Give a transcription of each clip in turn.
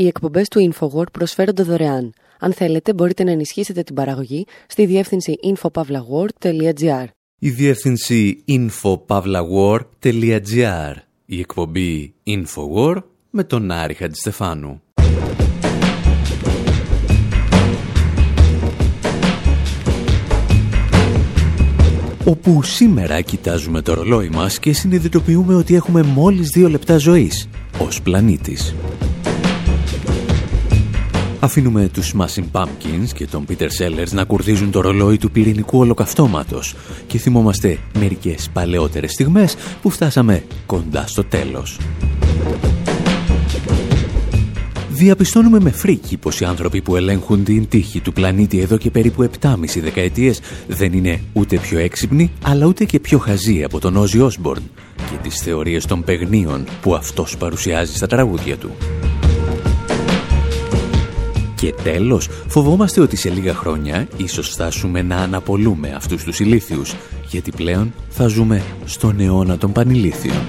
Οι εκπομπές του InfoWord προσφέρονται δωρεάν. Αν θέλετε, μπορείτε να ενισχύσετε την παραγωγή στη διεύθυνση infopavlagor.gr. Η διεύθυνση infopavlagor.gr. Η εκπομπή InfoWord με τον Άρη Χατζηστεφάνου. όπου σήμερα κοιτάζουμε το ρολόι μας και συνειδητοποιούμε ότι έχουμε μόλις δύο λεπτά ζωής ως πλανήτης. Αφήνουμε τους Smashing Pumpkins και τον Peter Sellers να κουρδίζουν το ρολόι του πυρηνικού ολοκαυτώματος και θυμόμαστε μερικές παλαιότερες στιγμές που φτάσαμε κοντά στο τέλος. Διαπιστώνουμε με φρίκι πως οι άνθρωποι που ελέγχουν την τύχη του πλανήτη εδώ και περίπου 7,5 δεκαετίες δεν είναι ούτε πιο έξυπνοι, αλλά ούτε και πιο χαζοί από τον Όζι Όσμπορν και τις θεωρίες των παιγνίων που αυτός παρουσιάζει στα τραγούδια του. Και τέλος, φοβόμαστε ότι σε λίγα χρόνια ίσως φτάσουμε να αναπολούμε αυτούς τους ηλίθιους, γιατί πλέον θα ζούμε στον αιώνα των πανηλίθιων.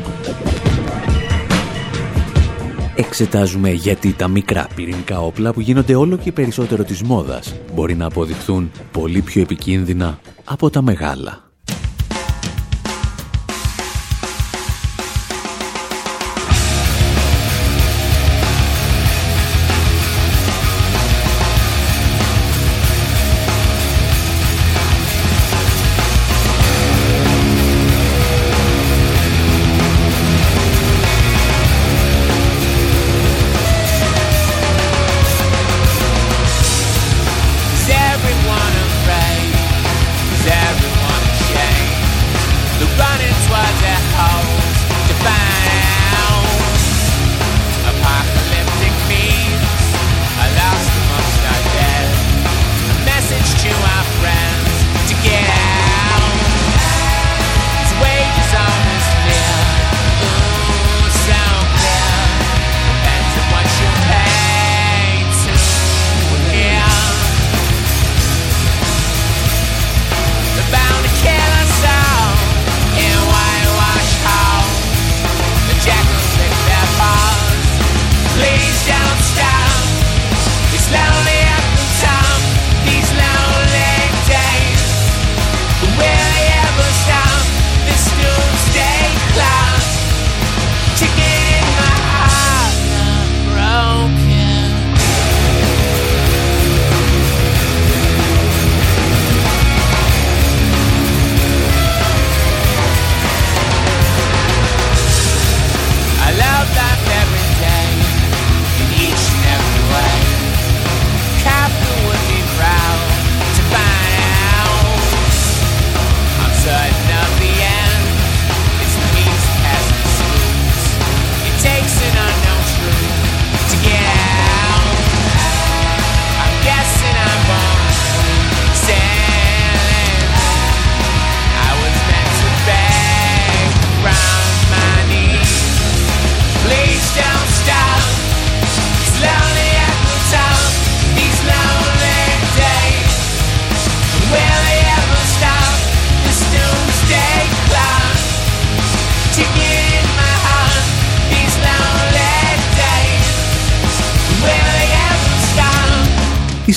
Εξετάζουμε γιατί τα μικρά πυρηνικά όπλα που γίνονται όλο και περισσότερο της μόδας μπορεί να αποδειχθούν πολύ πιο επικίνδυνα από τα μεγάλα.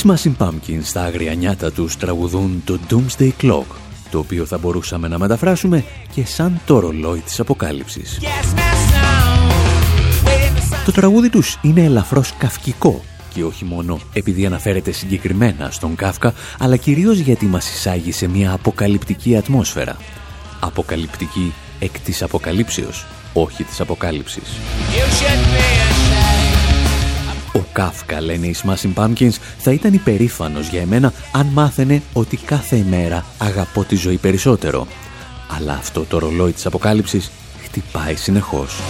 Smashing Pumpkins στα άγρια νιάτα τους τραγουδούν το Doomsday Clock, το οποίο θα μπορούσαμε να μεταφράσουμε και σαν το ρολόι της αποκάλυψης. Το τραγούδι τους είναι ελαφρώς καυκικό και όχι μόνο επειδή αναφέρεται συγκεκριμένα στον Κάφκα, αλλά κυρίως γιατί μας εισάγει σε μια αποκαλυπτική ατμόσφαιρα. Αποκαλυπτική εκ της αποκαλύψεως, όχι της αποκάλυψης. Ο Κάφκα, λένε οι Smashing Pumpkins, θα ήταν υπερήφανος για εμένα αν μάθαινε ότι κάθε ημέρα αγαπώ τη ζωή περισσότερο. Αλλά αυτό το ρολόι της αποκάλυψης χτυπάει συνεχώς.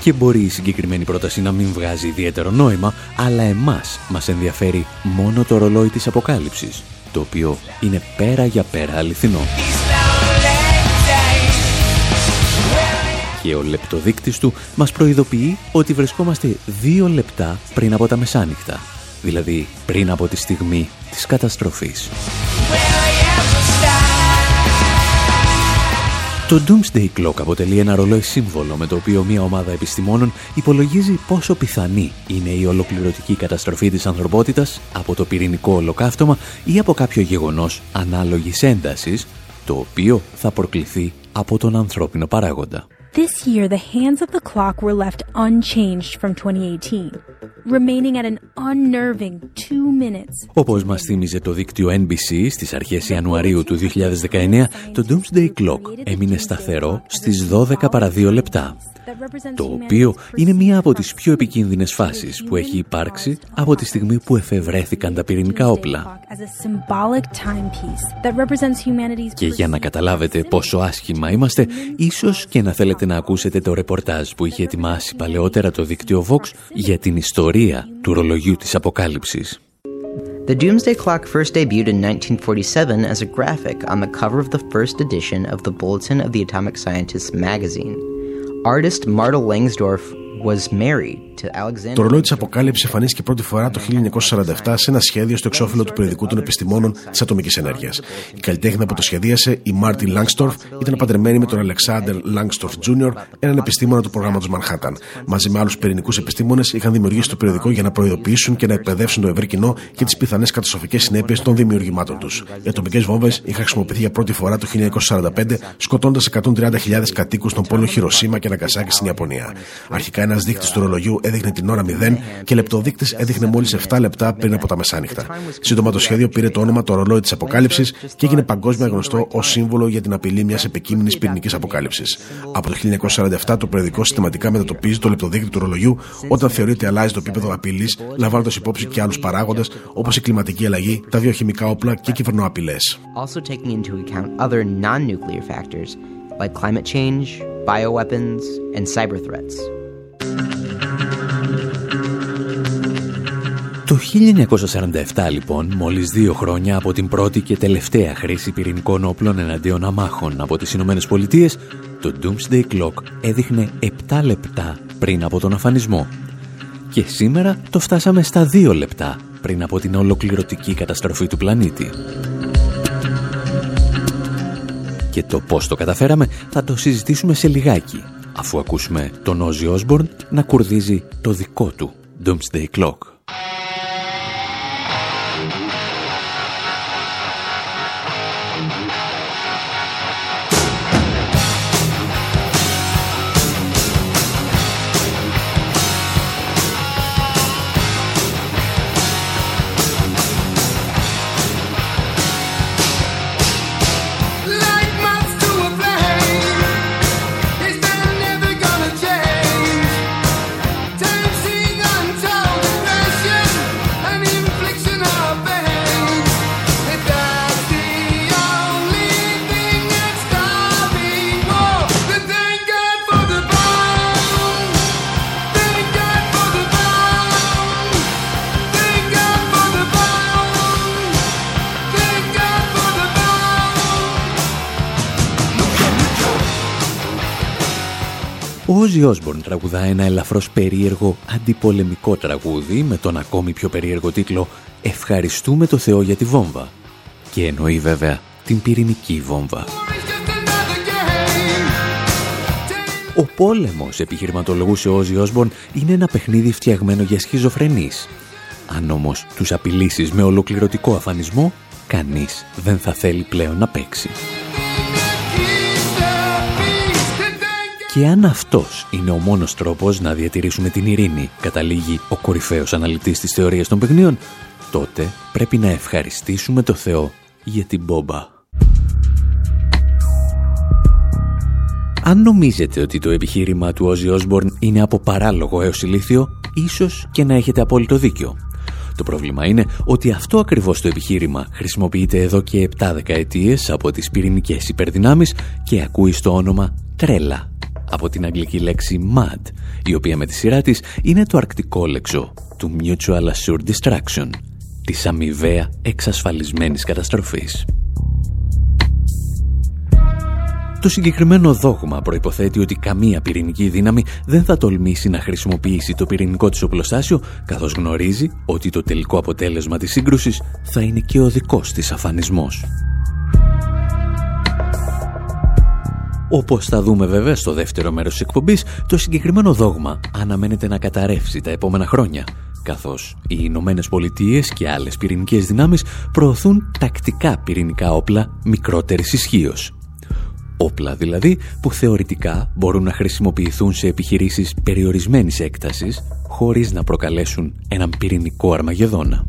Και μπορεί η συγκεκριμένη πρόταση να μην βγάζει ιδιαίτερο νόημα, αλλά εμάς μας ενδιαφέρει μόνο το ρολόι της αποκάλυψης, το οποίο είναι πέρα για πέρα αληθινό. Και ο λεπτοδείκτης του μας προειδοποιεί ότι βρισκόμαστε δύο λεπτά πριν από τα μεσάνυχτα, δηλαδή πριν από τη στιγμή της καταστροφής. Το Doomsday Clock αποτελεί ένα ρολόι σύμβολο με το οποίο μια ομάδα επιστημόνων υπολογίζει πόσο πιθανή είναι η ολοκληρωτική καταστροφή της ανθρωπότητας από το πυρηνικό ολοκαύτωμα ή από κάποιο γεγονός ανάλογης έντασης, το οποίο θα προκληθεί από τον ανθρώπινο παράγοντα. This year, the hands of the clock were left unchanged from 2018, remaining at an unnerving two minutes. Όπως μας θύμιζε το δίκτυο NBC στις αρχές Ιανουαρίου του 2019, το Doomsday Clock έμεινε σταθερό στις 12 παρα 2 λεπτά το οποίο είναι μία από τις πιο επικίνδυνες φάσεις που έχει υπάρξει από τη στιγμή που εφευρέθηκαν τα πυρηνικά όπλα. Και για να καταλάβετε πόσο άσχημα είμαστε, ίσως και να θέλετε να ακούσετε το ρεπορτάζ που είχε ετοιμάσει παλαιότερα το δίκτυο Vox για την ιστορία του ρολογιού της αποκάλυψης. The Doomsday Clock first debuted in 1947 as a graphic on the cover of the first edition of the Bulletin of the Atomic Scientists magazine. Artist Marta Langsdorff was married Το ρολόι της Αποκάλυψη εμφανίστηκε πρώτη φορά το 1947 σε ένα σχέδιο στο εξώφυλλο του περιοδικού των επιστημόνων της ατομικής ενέργειας. Η καλλιτέχνη που το σχεδίασε, η Μάρτιν Λάγκστορφ, ήταν παντρεμένη με τον Αλεξάνδρ Λάγκστορφ Τζούνιορ, έναν επιστήμονα του προγράμματος Μανχάταν. Μαζί με άλλους πυρηνικούς επιστήμονες είχαν δημιουργήσει το περιοδικό για να προειδοποιήσουν και να εκπαιδεύσουν το ευρύ κοινό για τις πιθανές καταστροφικές συνέπειες των δημιουργημάτων τους. Οι ατομικές βόμβες είχαν χρησιμοποιηθεί για πρώτη φορά το 1945, σκοτώντας 130.000 κατοίκους στον πόλο Χειροσύμα και Ναγκασάκη στην Ιαπωνία. Αρχικά ένας δείκτης του ρολογιού έδειχνε την ώρα 0 και λεπτοδείκτης έδειχνε μόλις 7 λεπτά πριν από τα μεσάνυχτα. Σύντομα το σχέδιο πήρε το όνομα το ρολόι της Αποκάλυψης και έγινε παγκόσμια γνωστό ως σύμβολο για την απειλή μιας επικείμενης πυρηνικής αποκάλυψης. Από το 1947 το περιοδικό συστηματικά μετατοπίζει το λεπτοδείκτη του ρολογιού όταν θεωρείται αλλάζει το επίπεδο απειλής, λαμβάνοντας υπόψη και άλλους παράγοντες όπως η κλιματική αλλαγή, τα βιοχημικά όπλα και κυβερνοαπειλές. like climate change, bioweapons, and cyber threats. 1947 λοιπόν, μόλις δύο χρόνια από την πρώτη και τελευταία χρήση πυρηνικών όπλων εναντίον αμάχων από τις Ηνωμένες Πολιτείες, το Doomsday Clock έδειχνε 7 λεπτά πριν από τον αφανισμό. Και σήμερα το φτάσαμε στα 2 λεπτά πριν από την ολοκληρωτική καταστροφή του πλανήτη. Και το πώς το καταφέραμε θα το συζητήσουμε σε λιγάκι, αφού ακούσουμε τον Ozzy Osbourne να κουρδίζει το δικό του Doomsday Clock. Όζι Όσμπορν τραγουδά ένα ελαφρώς περίεργο αντιπολεμικό τραγούδι με τον ακόμη πιο περίεργο τίτλο «Ευχαριστούμε το Θεό για τη βόμβα» και εννοεί βέβαια την πυρηνική βόμβα. Ο πόλεμος, επιχειρηματολογούσε ο Όζι Όσμπορν, είναι ένα παιχνίδι φτιαγμένο για σχιζοφρενείς. Αν όμως τους απειλήσεις με ολοκληρωτικό αφανισμό, κανείς δεν θα θέλει πλέον να παίξει. Και αν αυτός είναι ο μόνος τρόπος να διατηρήσουμε την ειρήνη, καταλήγει ο κορυφαίος αναλυτής της θεωρίας των παιχνίων, τότε πρέπει να ευχαριστήσουμε το Θεό για την μπόμπα. Αν νομίζετε ότι το επιχείρημα του Όζι Όσμπορν είναι από παράλογο έως ηλίθιο, ίσως και να έχετε απόλυτο δίκιο. Το πρόβλημα είναι ότι αυτό ακριβώς το επιχείρημα χρησιμοποιείται εδώ και 7 δεκαετίες από τις πυρηνικές υπερδυνάμεις και ακούει στο όνομα τρέλα από την αγγλική λέξη MAD, η οποία με τη σειρά της είναι το αρκτικό λέξο του Mutual Assured Destruction, της αμοιβαία εξασφαλισμένης καταστροφής. Το συγκεκριμένο δόγμα προϋποθέτει ότι καμία πυρηνική δύναμη δεν θα τολμήσει να χρησιμοποιήσει το πυρηνικό της οπλοστάσιο, καθώς γνωρίζει ότι το τελικό αποτέλεσμα της σύγκρουσης θα είναι και ο δικός της αφανισμός. Όπως θα δούμε βέβαια στο δεύτερο μέρος της εκπομπής, το συγκεκριμένο δόγμα αναμένεται να καταρρεύσει τα επόμενα χρόνια, καθώς οι Ηνωμένες Πολιτείες και άλλες πυρηνικές δυνάμεις προωθούν τακτικά πυρηνικά όπλα μικρότερης ισχύως. Όπλα δηλαδή που θεωρητικά μπορούν να χρησιμοποιηθούν σε επιχειρήσεις περιορισμένης έκτασης χωρίς να προκαλέσουν έναν πυρηνικό αρμαγεδόνα.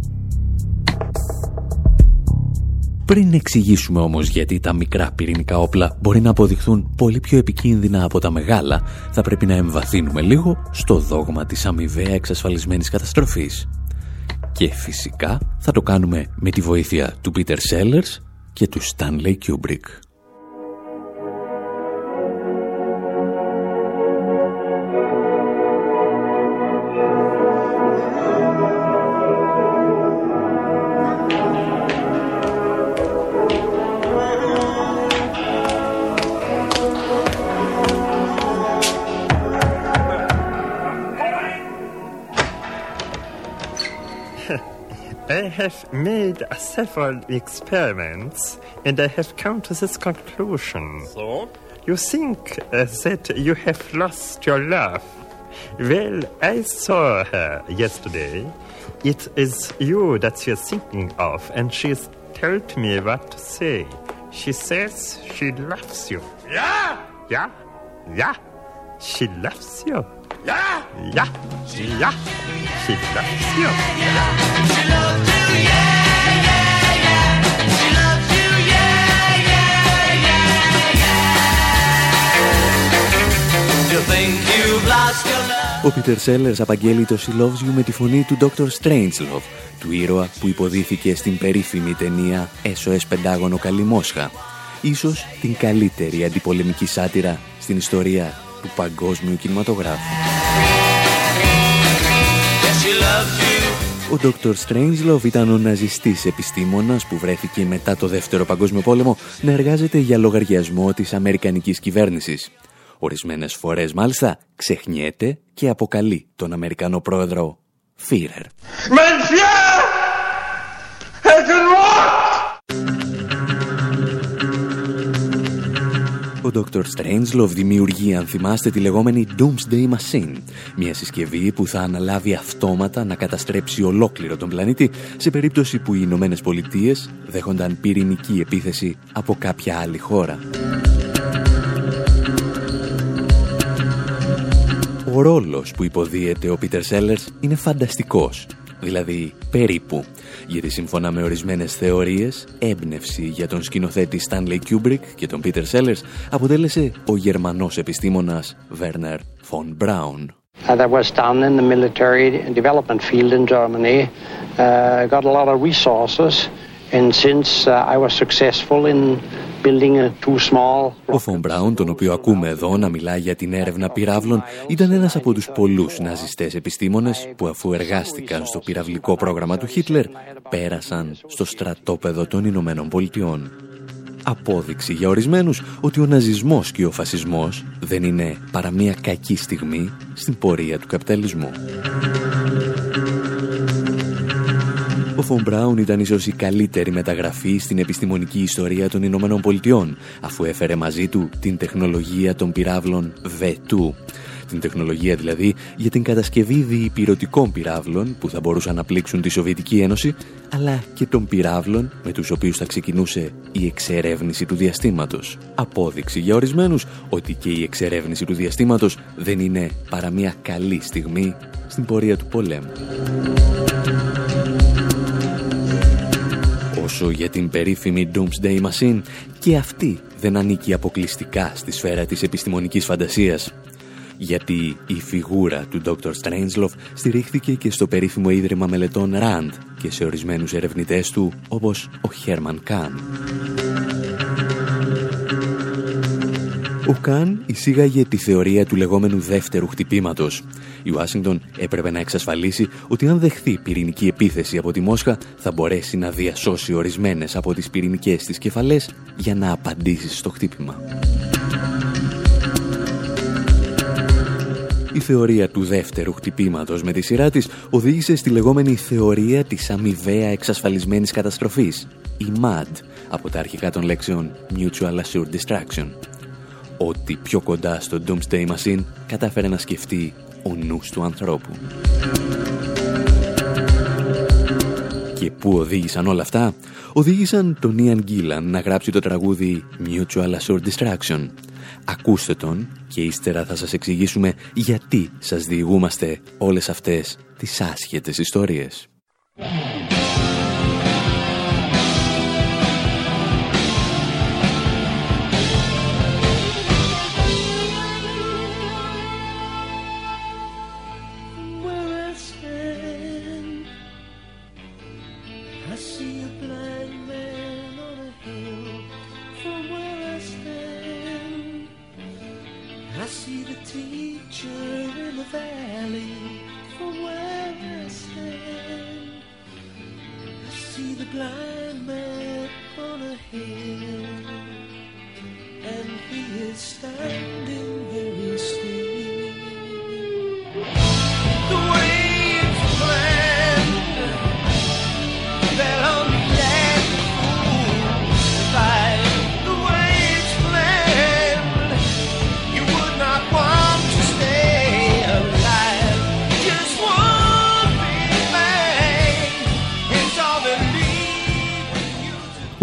Πριν εξηγήσουμε όμως γιατί τα μικρά πυρηνικά όπλα μπορεί να αποδειχθούν πολύ πιο επικίνδυνα από τα μεγάλα, θα πρέπει να εμβαθύνουμε λίγο στο δόγμα της αμοιβαία εξασφαλισμένης καταστροφής. Και φυσικά θα το κάνουμε με τη βοήθεια του Peter Sellers και του Stanley Kubrick. Have made several experiments and I have come to this conclusion. So? You think uh, that you have lost your love. Well, I saw her yesterday. It is you that she is thinking of, and she has told me what to say. She says she loves you. Yeah? Yeah? Yeah? She loves you. Yeah? Yeah? Yeah? She loves you. Yeah. She loves you. Ο Πίτερ Σέλλερς απαγγέλει το She Loves You με τη φωνή του Dr. Strangelove, του ήρωα που υποδίθηκε στην περίφημη ταινία SOS Πεντάγωνο Καλή Μόσχα. Ίσως την καλύτερη αντιπολεμική σάτυρα στην ιστορία του παγκόσμιου κινηματογράφου. Ο Dr. Strangelove ήταν ο ναζιστής επιστήμονας που βρέθηκε μετά το Δεύτερο Παγκόσμιο Πόλεμο να εργάζεται για λογαριασμό της Αμερικανικής κυβέρνησης. Ορισμένες φορές μάλιστα ξεχνιέται και αποκαλεί τον Αμερικανό πρόεδρο Φίρερ. Ο Dr. Strangelove δημιουργεί, αν θυμάστε, τη λεγόμενη Doomsday Machine, μια συσκευή που θα αναλάβει αυτόματα να καταστρέψει ολόκληρο τον πλανήτη σε περίπτωση που οι Ηνωμένες Πολιτείες δέχονταν πυρηνική επίθεση από κάποια άλλη χώρα. Ο ρόλος που υποδίεται ο Πίτερ Σέλλερς είναι φανταστικός, δηλαδή περίπου, γιατί σύμφωνα με ορισμένες θεωρίες, έμπνευση για τον σκηνοθέτη Stanley Kubrick και τον Peter Sellers αποτέλεσε ο Γερμανός επιστήμονας Werner von Braun. Uh, that was done in the military development field in Germany. Uh, got a lot of resources and since uh, I was successful in ο Φον Μπράουν, τον οποίο ακούμε εδώ να μιλάει για την έρευνα πυράβλων, ήταν ένας από τους πολλούς ναζιστές επιστήμονες που αφού εργάστηκαν στο πυραυλικό πρόγραμμα του Χίτλερ, πέρασαν στο στρατόπεδο των Ηνωμένων Πολιτειών. Απόδειξη για ορισμένους ότι ο ναζισμός και ο φασισμός δεν είναι παρά μια κακή στιγμή στην πορεία του καπιταλισμού. Ο Φον Μπράουν ήταν ίσως η καλύτερη μεταγραφή στην επιστημονική ιστορία των Ηνωμένων Πολιτειών, αφού έφερε μαζί του την τεχνολογία των πυράβλων V2. Την τεχνολογία δηλαδή για την κατασκευή διυπηρωτικών πυράβλων που θα μπορούσαν να πλήξουν τη Σοβιετική Ένωση, αλλά και των πυράβλων με τους οποίους θα ξεκινούσε η εξερεύνηση του διαστήματος. Απόδειξη για ορισμένους ότι και η εξερεύνηση του διαστήματος δεν είναι παρά μια καλή στιγμή στην πορεία του πολέμου. Όσο για την περίφημη Doomsday Machine, και αυτή δεν ανήκει αποκλειστικά στη σφαίρα της επιστημονικής φαντασίας. Γιατί η φιγούρα του Dr. Strangelove στηρίχθηκε και στο περίφημο Ίδρυμα Μελετών Rand και σε ορισμένους ερευνητές του όπως ο Herman Kahn. Ο Καν εισήγαγε τη θεωρία του λεγόμενου δεύτερου χτυπήματος. Η Ουάσιγκτον έπρεπε να εξασφαλίσει ότι αν δεχθεί πυρηνική επίθεση από τη Μόσχα θα μπορέσει να διασώσει ορισμένες από τις πυρηνικές της κεφαλές για να απαντήσει στο χτύπημα. Η θεωρία του δεύτερου χτυπήματος με τη σειρά της οδήγησε στη λεγόμενη θεωρία της αμοιβαία εξασφαλισμένης καταστροφής, η MAD, από τα αρχικά των λέξεων Mutual Assured Destruction. ό,τι πιο κοντά στο Doomsday Machine κατάφερε να σκεφτεί ο νους του ανθρώπου. Και πού οδήγησαν όλα αυτά; Οδήγησαν τον Ian Gillan να γράψει το τραγούδι Mutual Assured Distraction. Ακούστε τον και ύστερα θα σας εξηγήσουμε γιατί σας διηγούμαστε όλες αυτές τις άσχετες ιστορίες.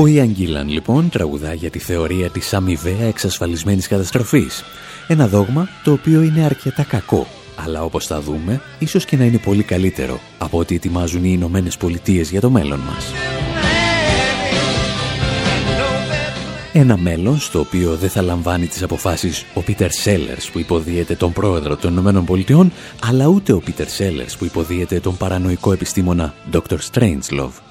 Ο Ιαν Γκίλαν λοιπόν τραγουδά για τη θεωρία της αμοιβαία εξασφαλισμένης καταστροφής. Ένα δόγμα το οποίο είναι αρκετά κακό, αλλά όπως θα δούμε, ίσως και να είναι πολύ καλύτερο από ό,τι ετοιμάζουν οι Ηνωμένες Πολιτείες για το μέλλον μας. Ένα μέλλον στο οποίο δεν θα λαμβάνει τις αποφάσεις ο Πίτερ Σέλερς που υποδίεται τον πρόεδρο των Ηνωμένων Πολιτειών, αλλά ούτε ο Πίτερ Σέλερς που υποδίεται τον παρανοϊκό επιστήμονα Dr. Strangelove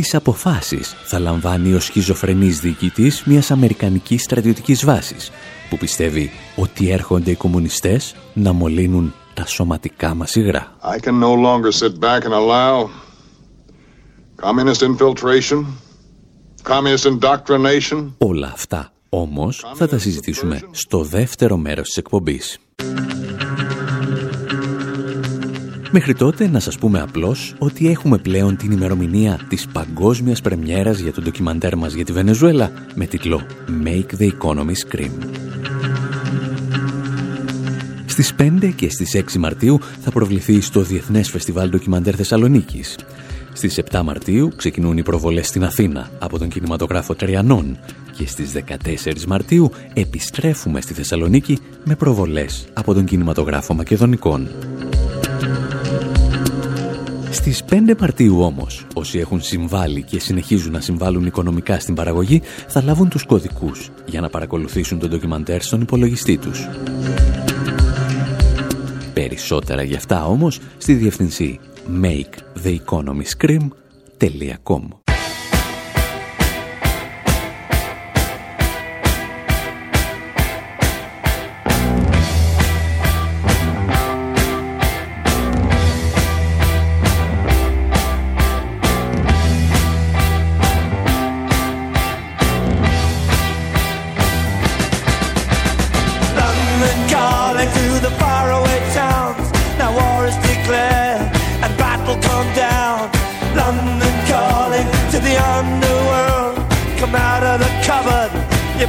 τις αποφάσεις θα λαμβάνει ο σχιζοφρενής διοικητής μιας αμερικανικής στρατιωτικής βάσης που πιστεύει ότι έρχονται οι κομμουνιστές να μολύνουν τα σωματικά μας υγρά. I can no longer sit back and allow communist infiltration, communist indoctrination. Όλα αυτά όμως θα τα συζητήσουμε στο δεύτερο μέρος της εκπομπής. Μέχρι τότε να σας πούμε απλώς ότι έχουμε πλέον την ημερομηνία της παγκόσμιας πρεμιέρας για το ντοκιμαντέρ μας για τη Βενεζουέλα με τίτλο «Make the Economy Scream». Στις 5 και στις 6 Μαρτίου θα προβληθεί στο Διεθνές Φεστιβάλ Ντοκιμαντέρ Θεσσαλονίκης. Στις 7 Μαρτίου ξεκινούν οι προβολές στην Αθήνα από τον κινηματογράφο Τριανών και στις 14 Μαρτίου επιστρέφουμε στη Θεσσαλονίκη με προβολές από τον κινηματογράφο Μακεδονικών. Στις 5 Μαρτίου όμως, όσοι έχουν συμβάλει και συνεχίζουν να συμβάλλουν οικονομικά στην παραγωγή, θα λάβουν τους κωδικούς για να παρακολουθήσουν το ντοκιμαντέρ στον υπολογιστή τους. Περισσότερα γι' αυτά όμως στη διευθυνσή maketheeconomyscream.com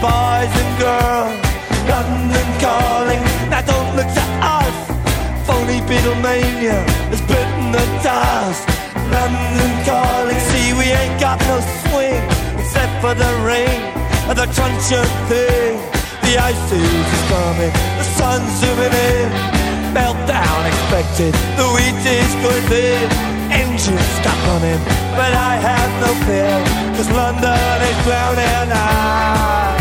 boys and girls, London calling. Now don't look to us. Phony Beatlemania has bitten the dust. London calling. See, we ain't got no swing except for the rain and the crunch of thing. The ice is coming, the sun's zooming in. Meltdown expected, the wheat is good thin. Engines stop running, but I have no fear, cause London is drowning. I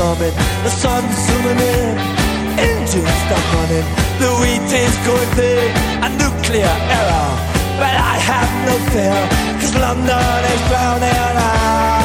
coming. The sun's zooming in, engines stop running. The wheat is going big, a nuclear error. But I have no fear, cause London is drowning out.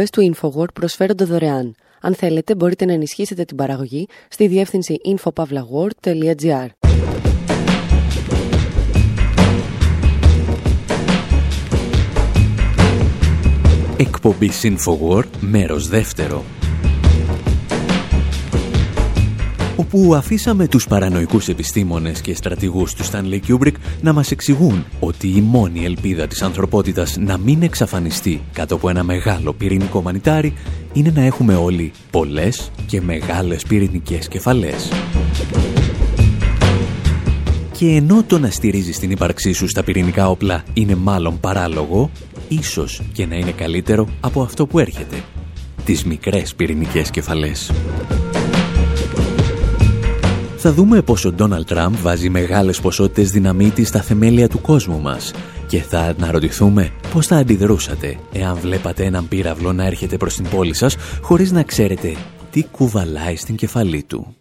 Εκπομπές του InfoWord προσφέρονται δωρεάν. Αν θέλετε, μπορείτε να ενισχύσετε την παραγωγή στη διεύθυνση infopavlagor.gr. Εκπομπή Infowar, μέρος δεύτερο. Όπου αφήσαμε τους παρανοϊκούς επιστήμονες και στρατηγούς του Stanley Kubrick να μας εξηγούν ότι η μόνη ελπίδα της ανθρωπότητας να μην εξαφανιστεί κάτω από ένα μεγάλο πυρηνικό μανιτάρι είναι να έχουμε όλοι πολλές και μεγάλες πυρηνικές κεφαλές. Και ενώ το να στηρίζεις την ύπαρξή σου στα πυρηνικά όπλα είναι μάλλον παράλογο, ίσως και να είναι καλύτερο από αυτό που έρχεται. Τις μικρές πυρηνικές κεφαλές. Θα δούμε πως ο Ντόναλτ Τραμπ βάζει μεγάλες ποσότητες δυναμίτης στα θεμέλια του κόσμου μας και θα αναρωτηθούμε πώς θα αντιδρούσατε εάν βλέπατε έναν πύραυλο να έρχεται προς την πόλη σας χωρίς να ξέρετε τι κουβαλάει στην κεφαλή του.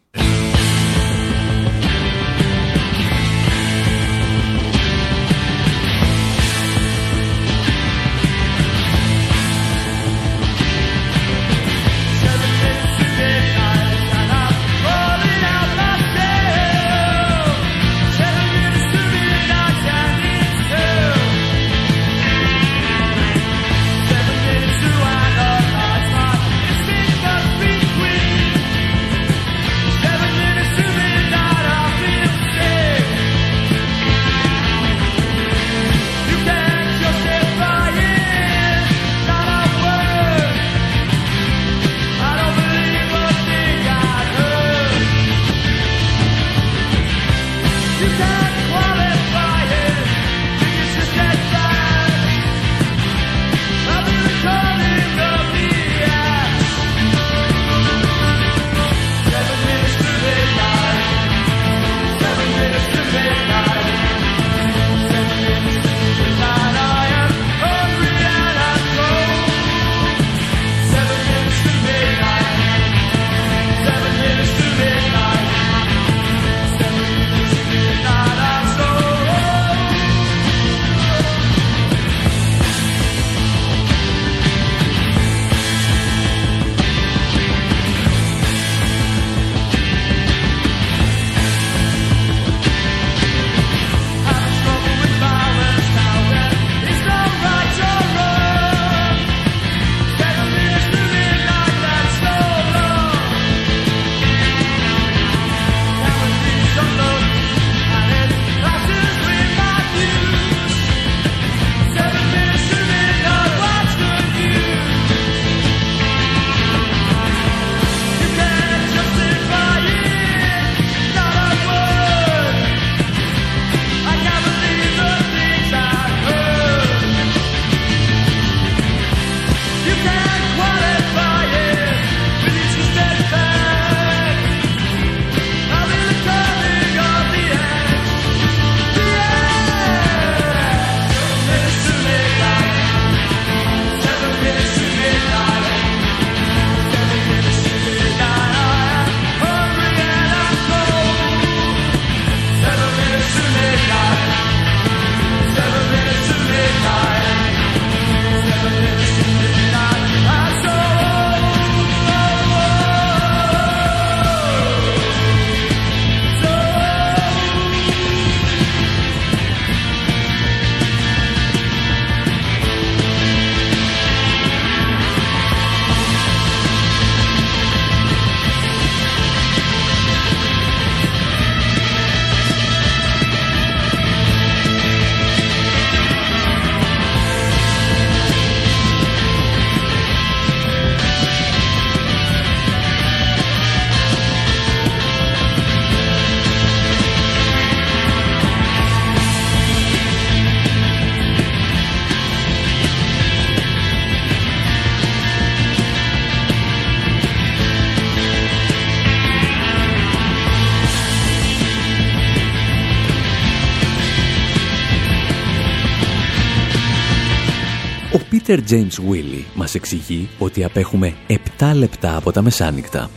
Walter James Willy μας εξηγεί ότι απέχουμε 7 λεπτά από τα μεσάνυχτα.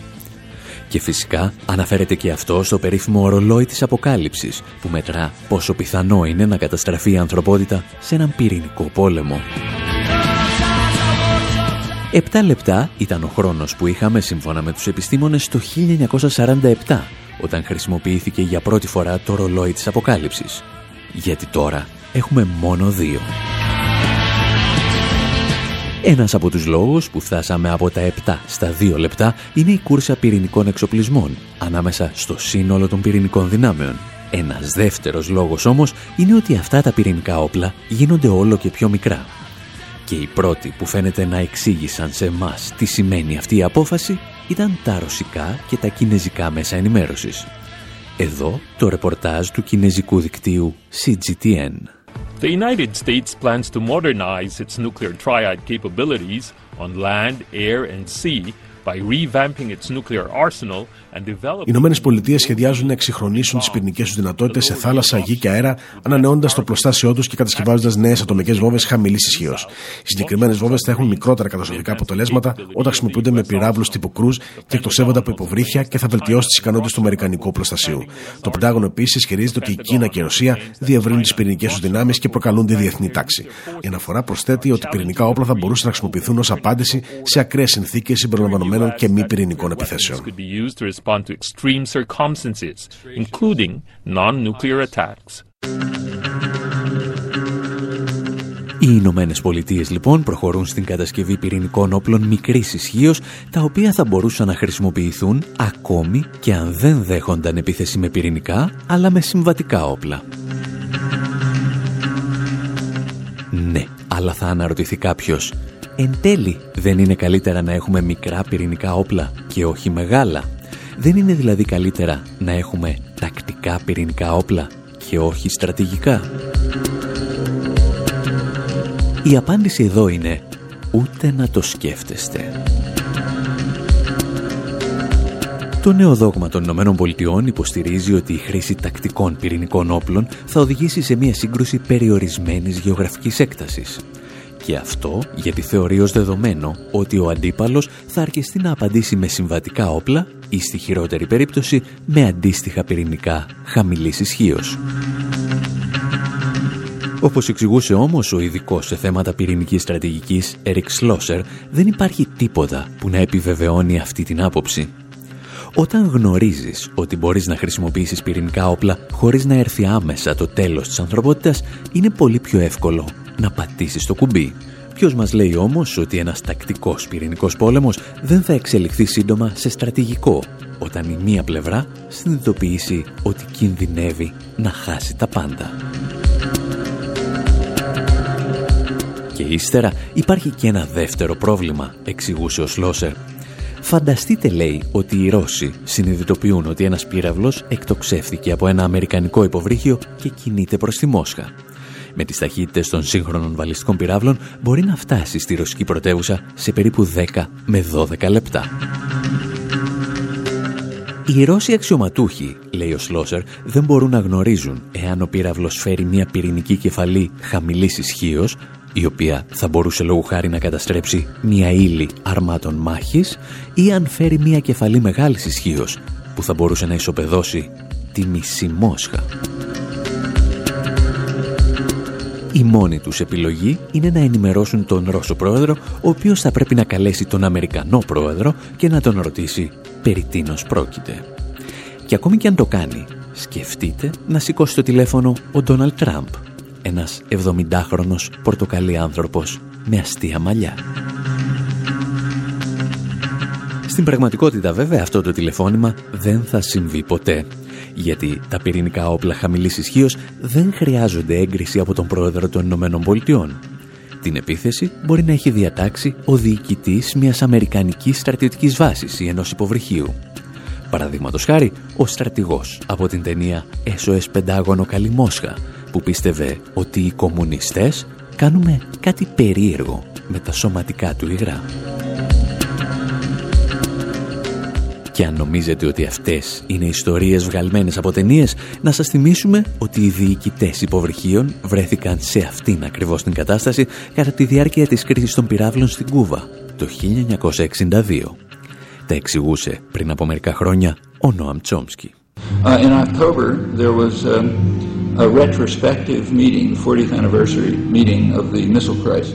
Και φυσικά αναφέρεται και αυτό στο περίφημο ορολόι της αποκάλυψης που μετρά πόσο πιθανό είναι να καταστραφεί η ανθρωπότητα σε έναν πυρηνικό πόλεμο. Επτά λεπτά ήταν ο χρόνος που είχαμε σύμφωνα με τους επιστήμονες το 1947 όταν χρησιμοποιήθηκε για πρώτη φορά το ρολόι της αποκάλυψης. Γιατί τώρα έχουμε μόνο δύο. Ένας από τους λόγους που φτάσαμε από τα 7 στα 2 λεπτά είναι η κούρσα πυρηνικών εξοπλισμών ανάμεσα στο σύνολο των πυρηνικών δυνάμεων. Ένας δεύτερος λόγος όμως είναι ότι αυτά τα πυρηνικά όπλα γίνονται όλο και πιο μικρά. Και οι πρώτοι που φαίνεται να εξήγησαν σε εμάς τι σημαίνει αυτή η απόφαση ήταν τα ρωσικά και τα κινέζικα μέσα ενημέρωσης. Εδώ το ρεπορτάζ του κινέζικου δικτύου CGTN. The United States plans to modernize its nuclear triad capabilities on land, air, and sea by revamping its nuclear arsenal Οι Ηνωμένες Πολιτείες σχεδιάζουν να εξυγχρονίσουν τις πυρηνικές τους δυνατότητες σε θάλασσα, γη και αέρα, ανανεώντα το πλωστάσιό τους και κατασκευάζοντας νέες ατομικές βόμβες χαμηλής ισχύως. Οι συγκεκριμένες βόμβες θα έχουν μικρότερα καταστροφικά αποτελέσματα όταν χρησιμοποιούνται με πυράβλους τύπου κρούζ και εκτοσεύονται από υποβρύχια και θα βελτιώσει τις ικανότητες του Αμερικανικού προστασίου. Το Πεντάγωνο επίσης ισχυρίζεται ότι η Κίνα και η Ρωσία διευρύνουν τις πυρηνικές τους δυνάμεις και προκαλούν τη διεθνή τάξη. Η αναφορά προσθέτει ότι πυρηνικά όπλα θα μπορούσαν να χρησιμοποιηθούν ως απάντηση σε ακραίες συνθήκες συμπεριλαμβανομένων και μη πυρηνικών επιθέσεων respond to extreme circumstances, including non-nuclear attacks. Οι Ηνωμένες Πολιτείες λοιπόν προχωρούν στην κατασκευή πυρηνικών όπλων μικρής ισχύως, τα οποία θα μπορούσαν να χρησιμοποιηθούν ακόμη και αν δεν δέχονταν επίθεση με πυρηνικά, αλλά με συμβατικά όπλα. Ναι, αλλά θα αναρωτηθεί κάποιος, εν τέλει δεν είναι καλύτερα να έχουμε μικρά πυρηνικά όπλα και όχι μεγάλα; Δεν είναι δηλαδή καλύτερα να έχουμε τακτικά πυρηνικά όπλα και όχι στρατηγικά; Η απάντηση εδώ είναι ούτε να το σκέφτεστε. Το νέο δόγμα των Ηνωμένων Πολιτειών υποστηρίζει ότι η χρήση τακτικών πυρηνικών όπλων θα οδηγήσει σε μια σύγκρουση περιορισμένης γεωγραφικής έκτασης. Και αυτό γιατί θεωρεί ως δεδομένο ότι ο αντίπαλος θα αρκεστεί να απαντήσει με συμβατικά όπλα ή στη χειρότερη περίπτωση με αντίστοιχα πυρηνικά χαμηλής ισχύως. Όπως εξηγούσε όμως ο ειδικός σε θέματα πυρηνικής στρατηγικής Eric Schlosser, δεν υπάρχει τίποτα που να επιβεβαιώνει αυτή την άποψη. Όταν γνωρίζεις ότι μπορείς να χρησιμοποιήσεις πυρηνικά όπλα χωρίς να έρθει άμεσα το τέλος της ανθρωπότητας, είναι πολύ πιο εύκολο να πατήσεις το κουμπί. Ποιος μας λέει όμως ότι ένας τακτικός πυρηνικός πόλεμος δεν θα εξελιχθεί σύντομα σε στρατηγικό, όταν η μία πλευρά συνειδητοποιήσει ότι κινδυνεύει να χάσει τα πάντα. Και ύστερα υπάρχει και ένα δεύτερο πρόβλημα, εξηγούσε ο Σλόσερ. Φανταστείτε, λέει, ότι οι Ρώσοι συνειδητοποιούν ότι ένας πύραυλος εκτοξεύθηκε από ένα αμερικανικό υποβρύχιο και κινείται προς τη Μόσχα με τις ταχύτητες των σύγχρονων βαλιστικών πυράβλων μπορεί να φτάσει στη ρωσική πρωτεύουσα σε περίπου 10 με 12 λεπτά. Οι Ρώσοι αξιωματούχοι, λέει ο Σλόσερ, δεν μπορούν να γνωρίζουν εάν ο πύραυλος φέρει μια πυρηνική κεφαλή χαμηλής ισχύως, η οποία θα μπορούσε λόγου χάρη να καταστρέψει μια ύλη αρμάτων μάχης ή αν φέρει μια κεφαλή μεγάλης ισχύως που θα μπορούσε να ισοπεδώσει τη μισή Μόσχα. Η μόνη τους επιλογή είναι να ενημερώσουν τον Ρώσο πρόεδρο, ο οποίος θα πρέπει να καλέσει τον Αμερικανό πρόεδρο και να τον ρωτήσει περί τίνος πρόκειται. Και ακόμη και αν το κάνει, σκεφτείτε να σηκώσει το τηλέφωνο ο Ντόναλτ Τραμπ, ένας 70χρονος πορτοκαλί άνθρωπος με αστεία μαλλιά. Στην πραγματικότητα βέβαια αυτό το τηλεφώνημα δεν θα συμβεί ποτέ γιατί τα πυρηνικά όπλα χαμηλής ισχύως δεν χρειάζονται έγκριση από τον πρόεδρο των Ηνωμένων Πολιτειών. Την επίθεση μπορεί να έχει διατάξει ο διοικητής μιας αμερικανικής στρατιωτικής βάσης ή ενός υποβρυχίου. Παραδείγματος χάρη, ο στρατηγός από την ταινία SOS Πεντάγωνο Καλή Μόσχα, που πίστευε ότι οι κομμουνιστές κάνουμε κάτι περίεργο με τα σωματικά του υγρά. Και αν νομίζετε ότι αυτές είναι ιστορίες βγαλμένες από ταινίες, να σας θυμίσουμε ότι οι διοικητές υποβρυχίων βρέθηκαν σε αυτήν ακριβώς την κατάσταση κατά τη διάρκεια της κρίσης των πυράβλων στην Κούβα το 1962. Τα εξηγούσε πριν από μερικά χρόνια ο Νόαμ Τσόμσκι. Uh, in October, there was um,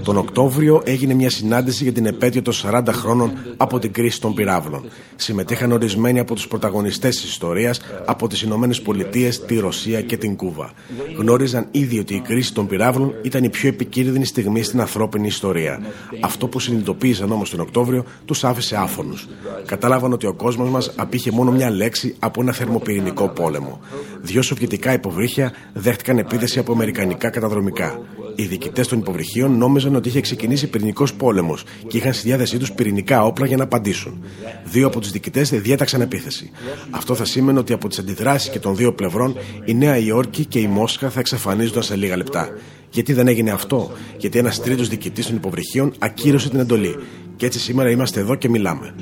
τον Οκτώβριο έγινε μια συνάντηση για την επέτειο των 40 χρόνων από την κρίση των πυράβλων. Συμμετείχαν ορισμένοι από τους πρωταγωνιστές της ιστορίας από τις Ηνωμένες Πολιτείες, τη Ρωσία και την Κούβα. Γνώριζαν ήδη ότι η κρίση των πυράβλων ήταν η πιο επικίνδυνη στιγμή στην ανθρώπινη ιστορία. Αυτό που συνειδητοποίησαν όμως τον Οκτώβριο τους άφησε άφωνους. Κατάλαβαν ότι ο κόσμος μας απήχε μόνο μια λέξη από ένα θερμοπυρηνικό πόλεμο. Δύο σοβιετικά υποβρύχια δέχτηκαν επίθεση από αμερικανικά καταδρομικά. Οι διοικητές των υποβρυχίων νόμιζαν ότι είχε ξεκινήσει πυρηνικός πόλεμος και είχαν στη διάθεσή τους πυρηνικά όπλα για να απαντήσουν. Δύο από τους διοικητές διέταξαν επίθεση. Αυτό θα σήμαινε ότι από τις αντιδράσεις και των δύο πλευρών η Νέα Υόρκη και η Μόσχα θα εξαφανίζονταν σε λίγα λεπτά. Γιατί δεν έγινε αυτό, Γιατί ένας τρίτος διοικητής των υποβρυχίων ακύρωσε την εντολή. Και έτσι σήμερα είμαστε εδώ και μιλάμε.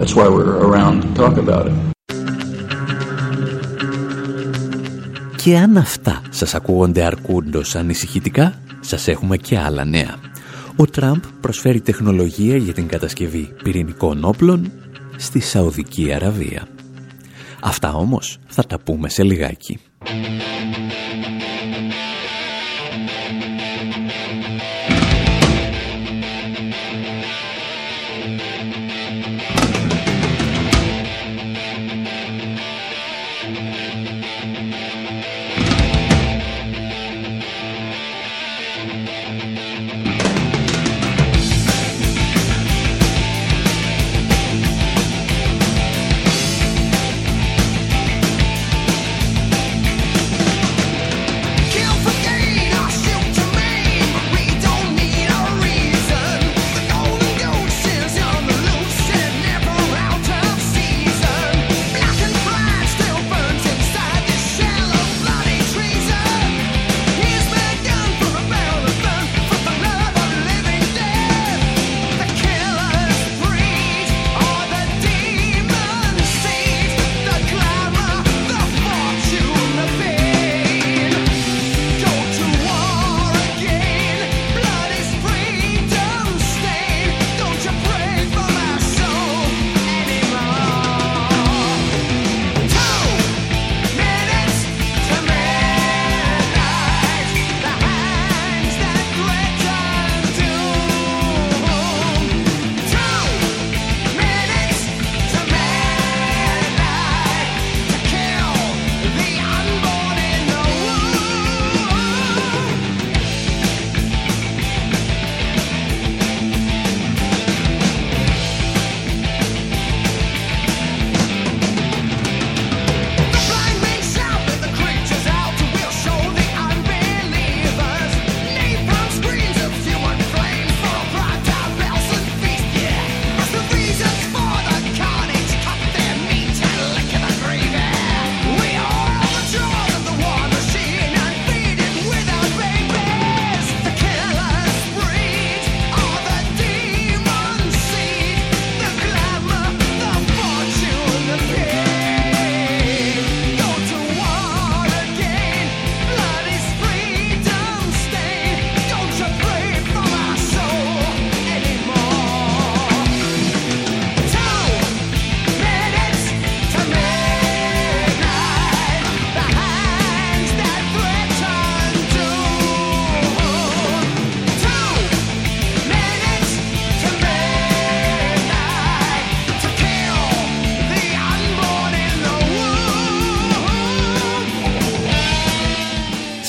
That's why we're around to talk about it. Και αν αυτά σας ακούγονται αρκούντος ανησυχητικά, σας έχουμε και άλλα νέα. Ο Τραμπ προσφέρει τεχνολογία για την κατασκευή πυρηνικών όπλων στη Σαουδική Αραβία. Αυτά όμως θα τα πούμε σε λιγάκι.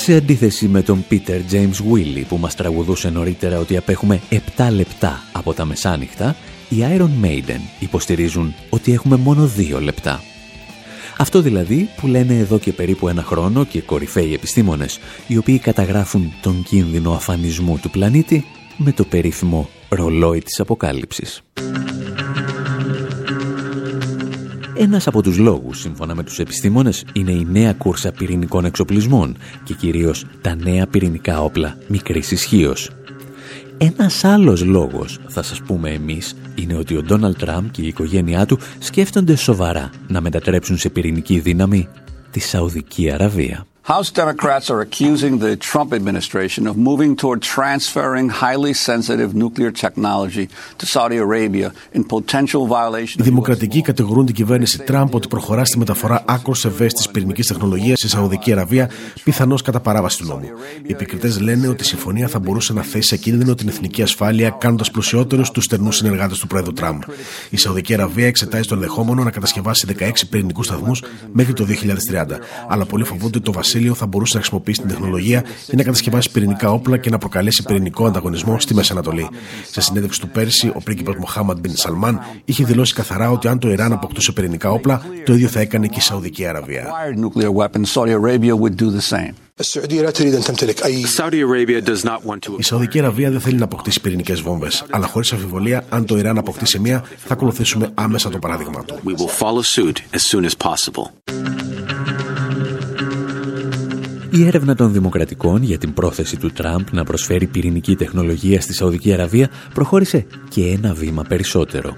Σε αντίθεση με τον Peter James Willy που μας τραγουδούσε νωρίτερα ότι απέχουμε 7 λεπτά από τα μεσάνυχτα, οι Iron Maiden υποστηρίζουν ότι έχουμε μόνο 2 λεπτά. Αυτό δηλαδή που λένε εδώ και περίπου ένα χρόνο και κορυφαίοι επιστήμονες, οι οποίοι καταγράφουν τον κίνδυνο αφανισμού του πλανήτη με το περίφημο ρολόι της αποκάλυψης. Ένας από τους λόγους, σύμφωνα με τους επιστήμονες, είναι η νέα κούρσα πυρηνικών εξοπλισμών και κυρίως τα νέα πυρηνικά όπλα μικρής ισχύως. Ένας άλλος λόγος, θα σας πούμε εμείς, είναι ότι ο Ντόναλτ Τραμπ και η οικογένειά του σκέφτονται σοβαρά να μετατρέψουν σε πυρηνική δύναμη τη Σαουδική Αραβία. House Democrats are accusing the Trump administration of moving toward transferring highly sensitive nuclear technology to Saudi Arabia in potential violation Οι Δημοκρατικοί κατηγορούν την κυβέρνηση Τραμπ ότι προχωρά στη μεταφορά άκρο ευαίσθητης πυρηνικής τεχνολογίας στη Σαουδική Αραβία, πιθανώς κατά παράβαση του νόμου. Οι επικριτές λένε ότι η συμφωνία θα μπορούσε να θέσει σε κίνδυνο την εθνική ασφάλεια, κάνοντας πλουσιότερους τους στερνού συνεργάτες του Πρόεδρου Τραμπ. Η Σαουδική Αραβία εξετάζει το ενδεχόμενο να κατασκευάσει 16 πυρηνικούς σταθμούς μέχρι το 2030. Αλλά πολλοί φοβούνται ότι το Βασίλειο θα μπορούσε να χρησιμοποιήσει την τεχνολογία για να κατασκευάσει πυρηνικά όπλα και να προκαλέσει πυρηνικό ανταγωνισμό στη Μέση Ανατολή. Σε συνέντευξη του πέρσι, ο πρίγκιπας Μοχάμαντ Μπιν Σαλμάν είχε δηλώσει καθαρά ότι αν το Ιράν αποκτούσε πυρηνικά όπλα, το ίδιο θα έκανε και η Σαουδική Αραβία. Η Σαουδική Αραβία δεν θέλει να αποκτήσει πυρηνικές βόμβες, αλλά χωρίς αμφιβολία, αν το Ιράν αποκτήσει μία, θα ακολουθήσουμε άμεσα το παράδειγμα του. Η έρευνα των Δημοκρατικών για την πρόθεση του Τραμπ να προσφέρει πυρηνική τεχνολογία στη Σαουδική Αραβία προχώρησε και ένα βήμα περισσότερο.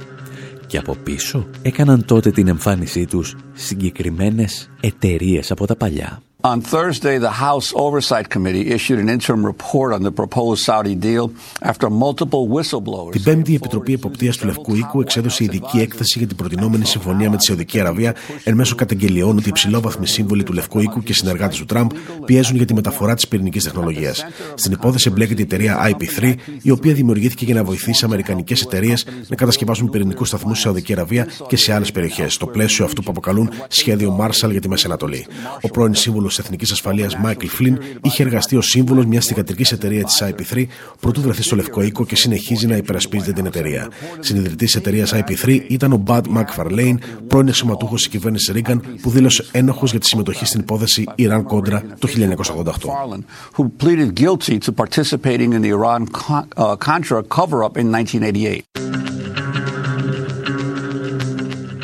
Και από πίσω έκαναν τότε την εμφάνισή τους συγκεκριμένες εταιρείες από τα παλιά. On Thursday, the House Oversight Committee issued an interim report on the proposed Saudi deal after multiple whistleblowers. Την Πέμπτη, η Επιτροπή Εποπτείας του Λευκού Οίκου εξέδωσε ειδική έκθεση για την προτινόμενη συμφωνία με τη Σαουδική Αραβία εν μέσω καταγγελιών ότι οι υψηλόβαθμοι σύμβολοι του Λευκού Οίκου και συνεργάτες του Τραμπ πιέζουν για τη μεταφορά της πυρηνικής τεχνολογίας. Στην υπόθεση εμπλέκεται η εταιρεία IP3, η οποία δημιουργήθηκε για να βοηθήσει αμερικανικές εταιρείες να κατασκευάσουν πυρηνικούς σταθμούς στη Σαουδική Αραβία και σε άλλες περιοχές, στο πλαίσιο αυτού που αποκαλούν σχέδιο Marshall για τη Μέση Ανατολή. Ο πρώην σύμβουλο Εθνικής Ασφαλείας Μάικλ Φλιν είχε εργαστεί ως σύμβουλος μιας θηγατρικής εταιρείας της IP3 πρωτού βρεθεί στο Λευκό Οίκο και συνεχίζει να υπερασπίζεται την εταιρεία. Συνειδητής της εταιρείας IP3 ήταν ο Μπαντ Μακφαρλέιν, πρώην εξωματούχος της κυβέρνησης Ρίγκαν, που δήλωσε ένοχος για τη συμμετοχή στην υπόθεση Ιράν Κόντρα το 1988.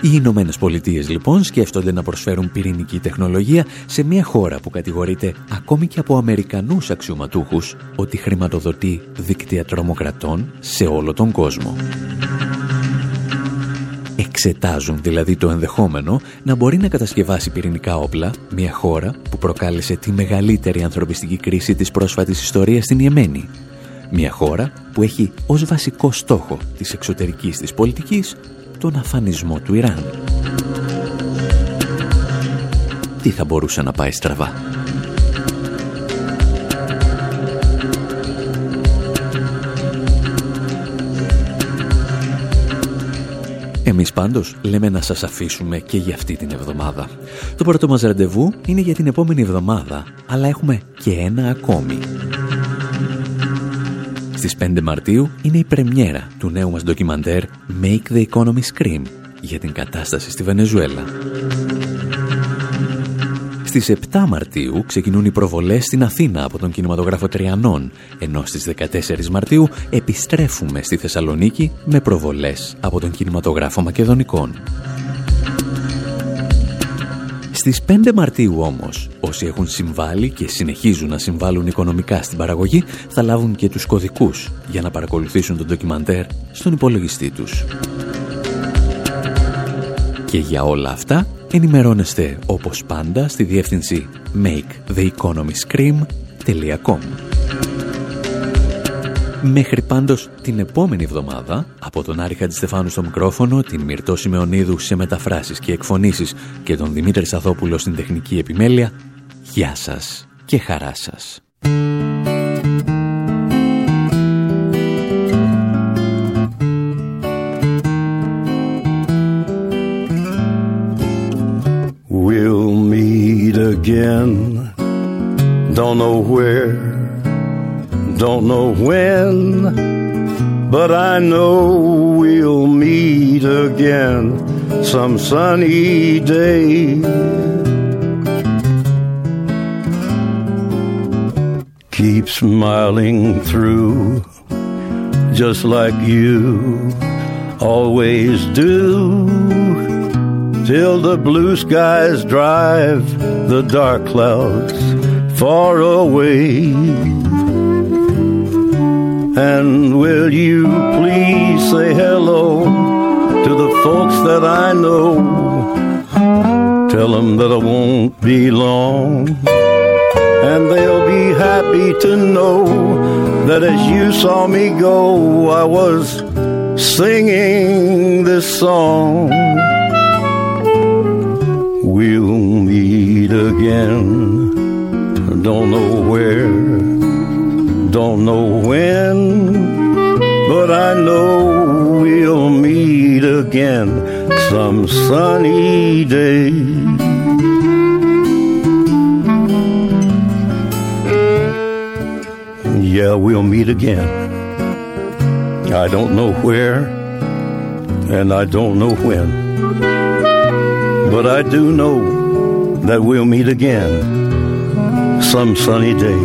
Οι Ηνωμένες Πολιτείες λοιπόν σκέφτονται να προσφέρουν πυρηνική τεχνολογία σε μια χώρα που κατηγορείται ακόμη και από Αμερικανούς αξιωματούχους ότι χρηματοδοτεί δίκτυα τρομοκρατών σε όλο τον κόσμο. Εξετάζουν δηλαδή το ενδεχόμενο να μπορεί να κατασκευάσει πυρηνικά όπλα μια χώρα που προκάλεσε τη μεγαλύτερη ανθρωπιστική κρίση της πρόσφατης ιστορίας στην Ιεμένη. Μια χώρα που έχει ως βασικό στόχο της εξωτερικής της πολιτικής τον αφανισμό του Ιράν. Τι θα μπορούσε να πάει στραβά; Εμείς πάντως λέμε να σας αφήσουμε και για αυτή την εβδομάδα. Το πρώτο μας ραντεβού είναι για την επόμενη εβδομάδα, αλλά έχουμε και ένα ακόμη. Στις 5 Μαρτίου είναι η πρεμιέρα του νέου μας ντοκιμαντέρ Make the Economy Scream για την κατάσταση στη Βενεζουέλα. Στις 7 Μαρτίου ξεκινούν οι προβολές στην Αθήνα από τον κινηματογράφο Τριανών, ενώ στις 14 Μαρτίου επιστρέφουμε στη Θεσσαλονίκη με προβολές από τον κινηματογράφο Μακεδονικών. Στις 5 Μαρτίου όμως, όσοι έχουν συμβάλει και συνεχίζουν να συμβάλλουν οικονομικά στην παραγωγή, θα λάβουν και τους κωδικούς για να παρακολουθήσουν τον ντοκιμαντέρ στον υπολογιστή τους. Και για όλα αυτά ενημερώνεστε όπως πάντα στη διεύθυνση maketheeconomyscream.com Μέχρι πάντως την επόμενη εβδομάδα, από τον Άρη Χατζηστεφάνου στο μικρόφωνο, την Μυρτώ Σιμεωνίδου σε μεταφράσεις και εκφωνήσεις και τον Δημήτρη Σαθόπουλο στην τεχνική επιμέλεια, γεια σας και χαρά σας. We'll meet again Don't know where Don't know when But I know we'll meet again Some sunny day Keep smiling through Just like you always do till the blue skies drive the dark clouds far away. And will you please say hello to the folks that I know? Tell them that I won't be long. And they'll be happy to know that as you saw me go, I was singing this song. We'll meet again. Don't know where, don't know when, but I know we'll meet again some sunny day. Yeah, we'll meet again. I don't know where, and I don't know when, but I do know that we'll meet again some sunny day.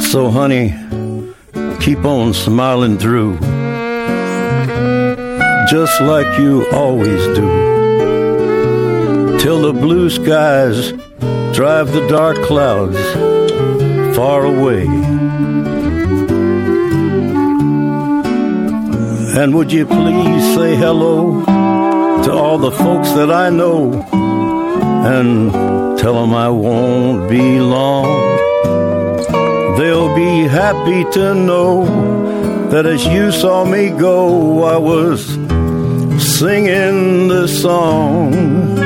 So, honey, keep on smiling through, just like you always do, till the blue skies drive the dark clouds far away. And would you please say hello to all the folks that I know and tell them I won't be long. They'll be happy to know that as you saw me go, I was singing this song.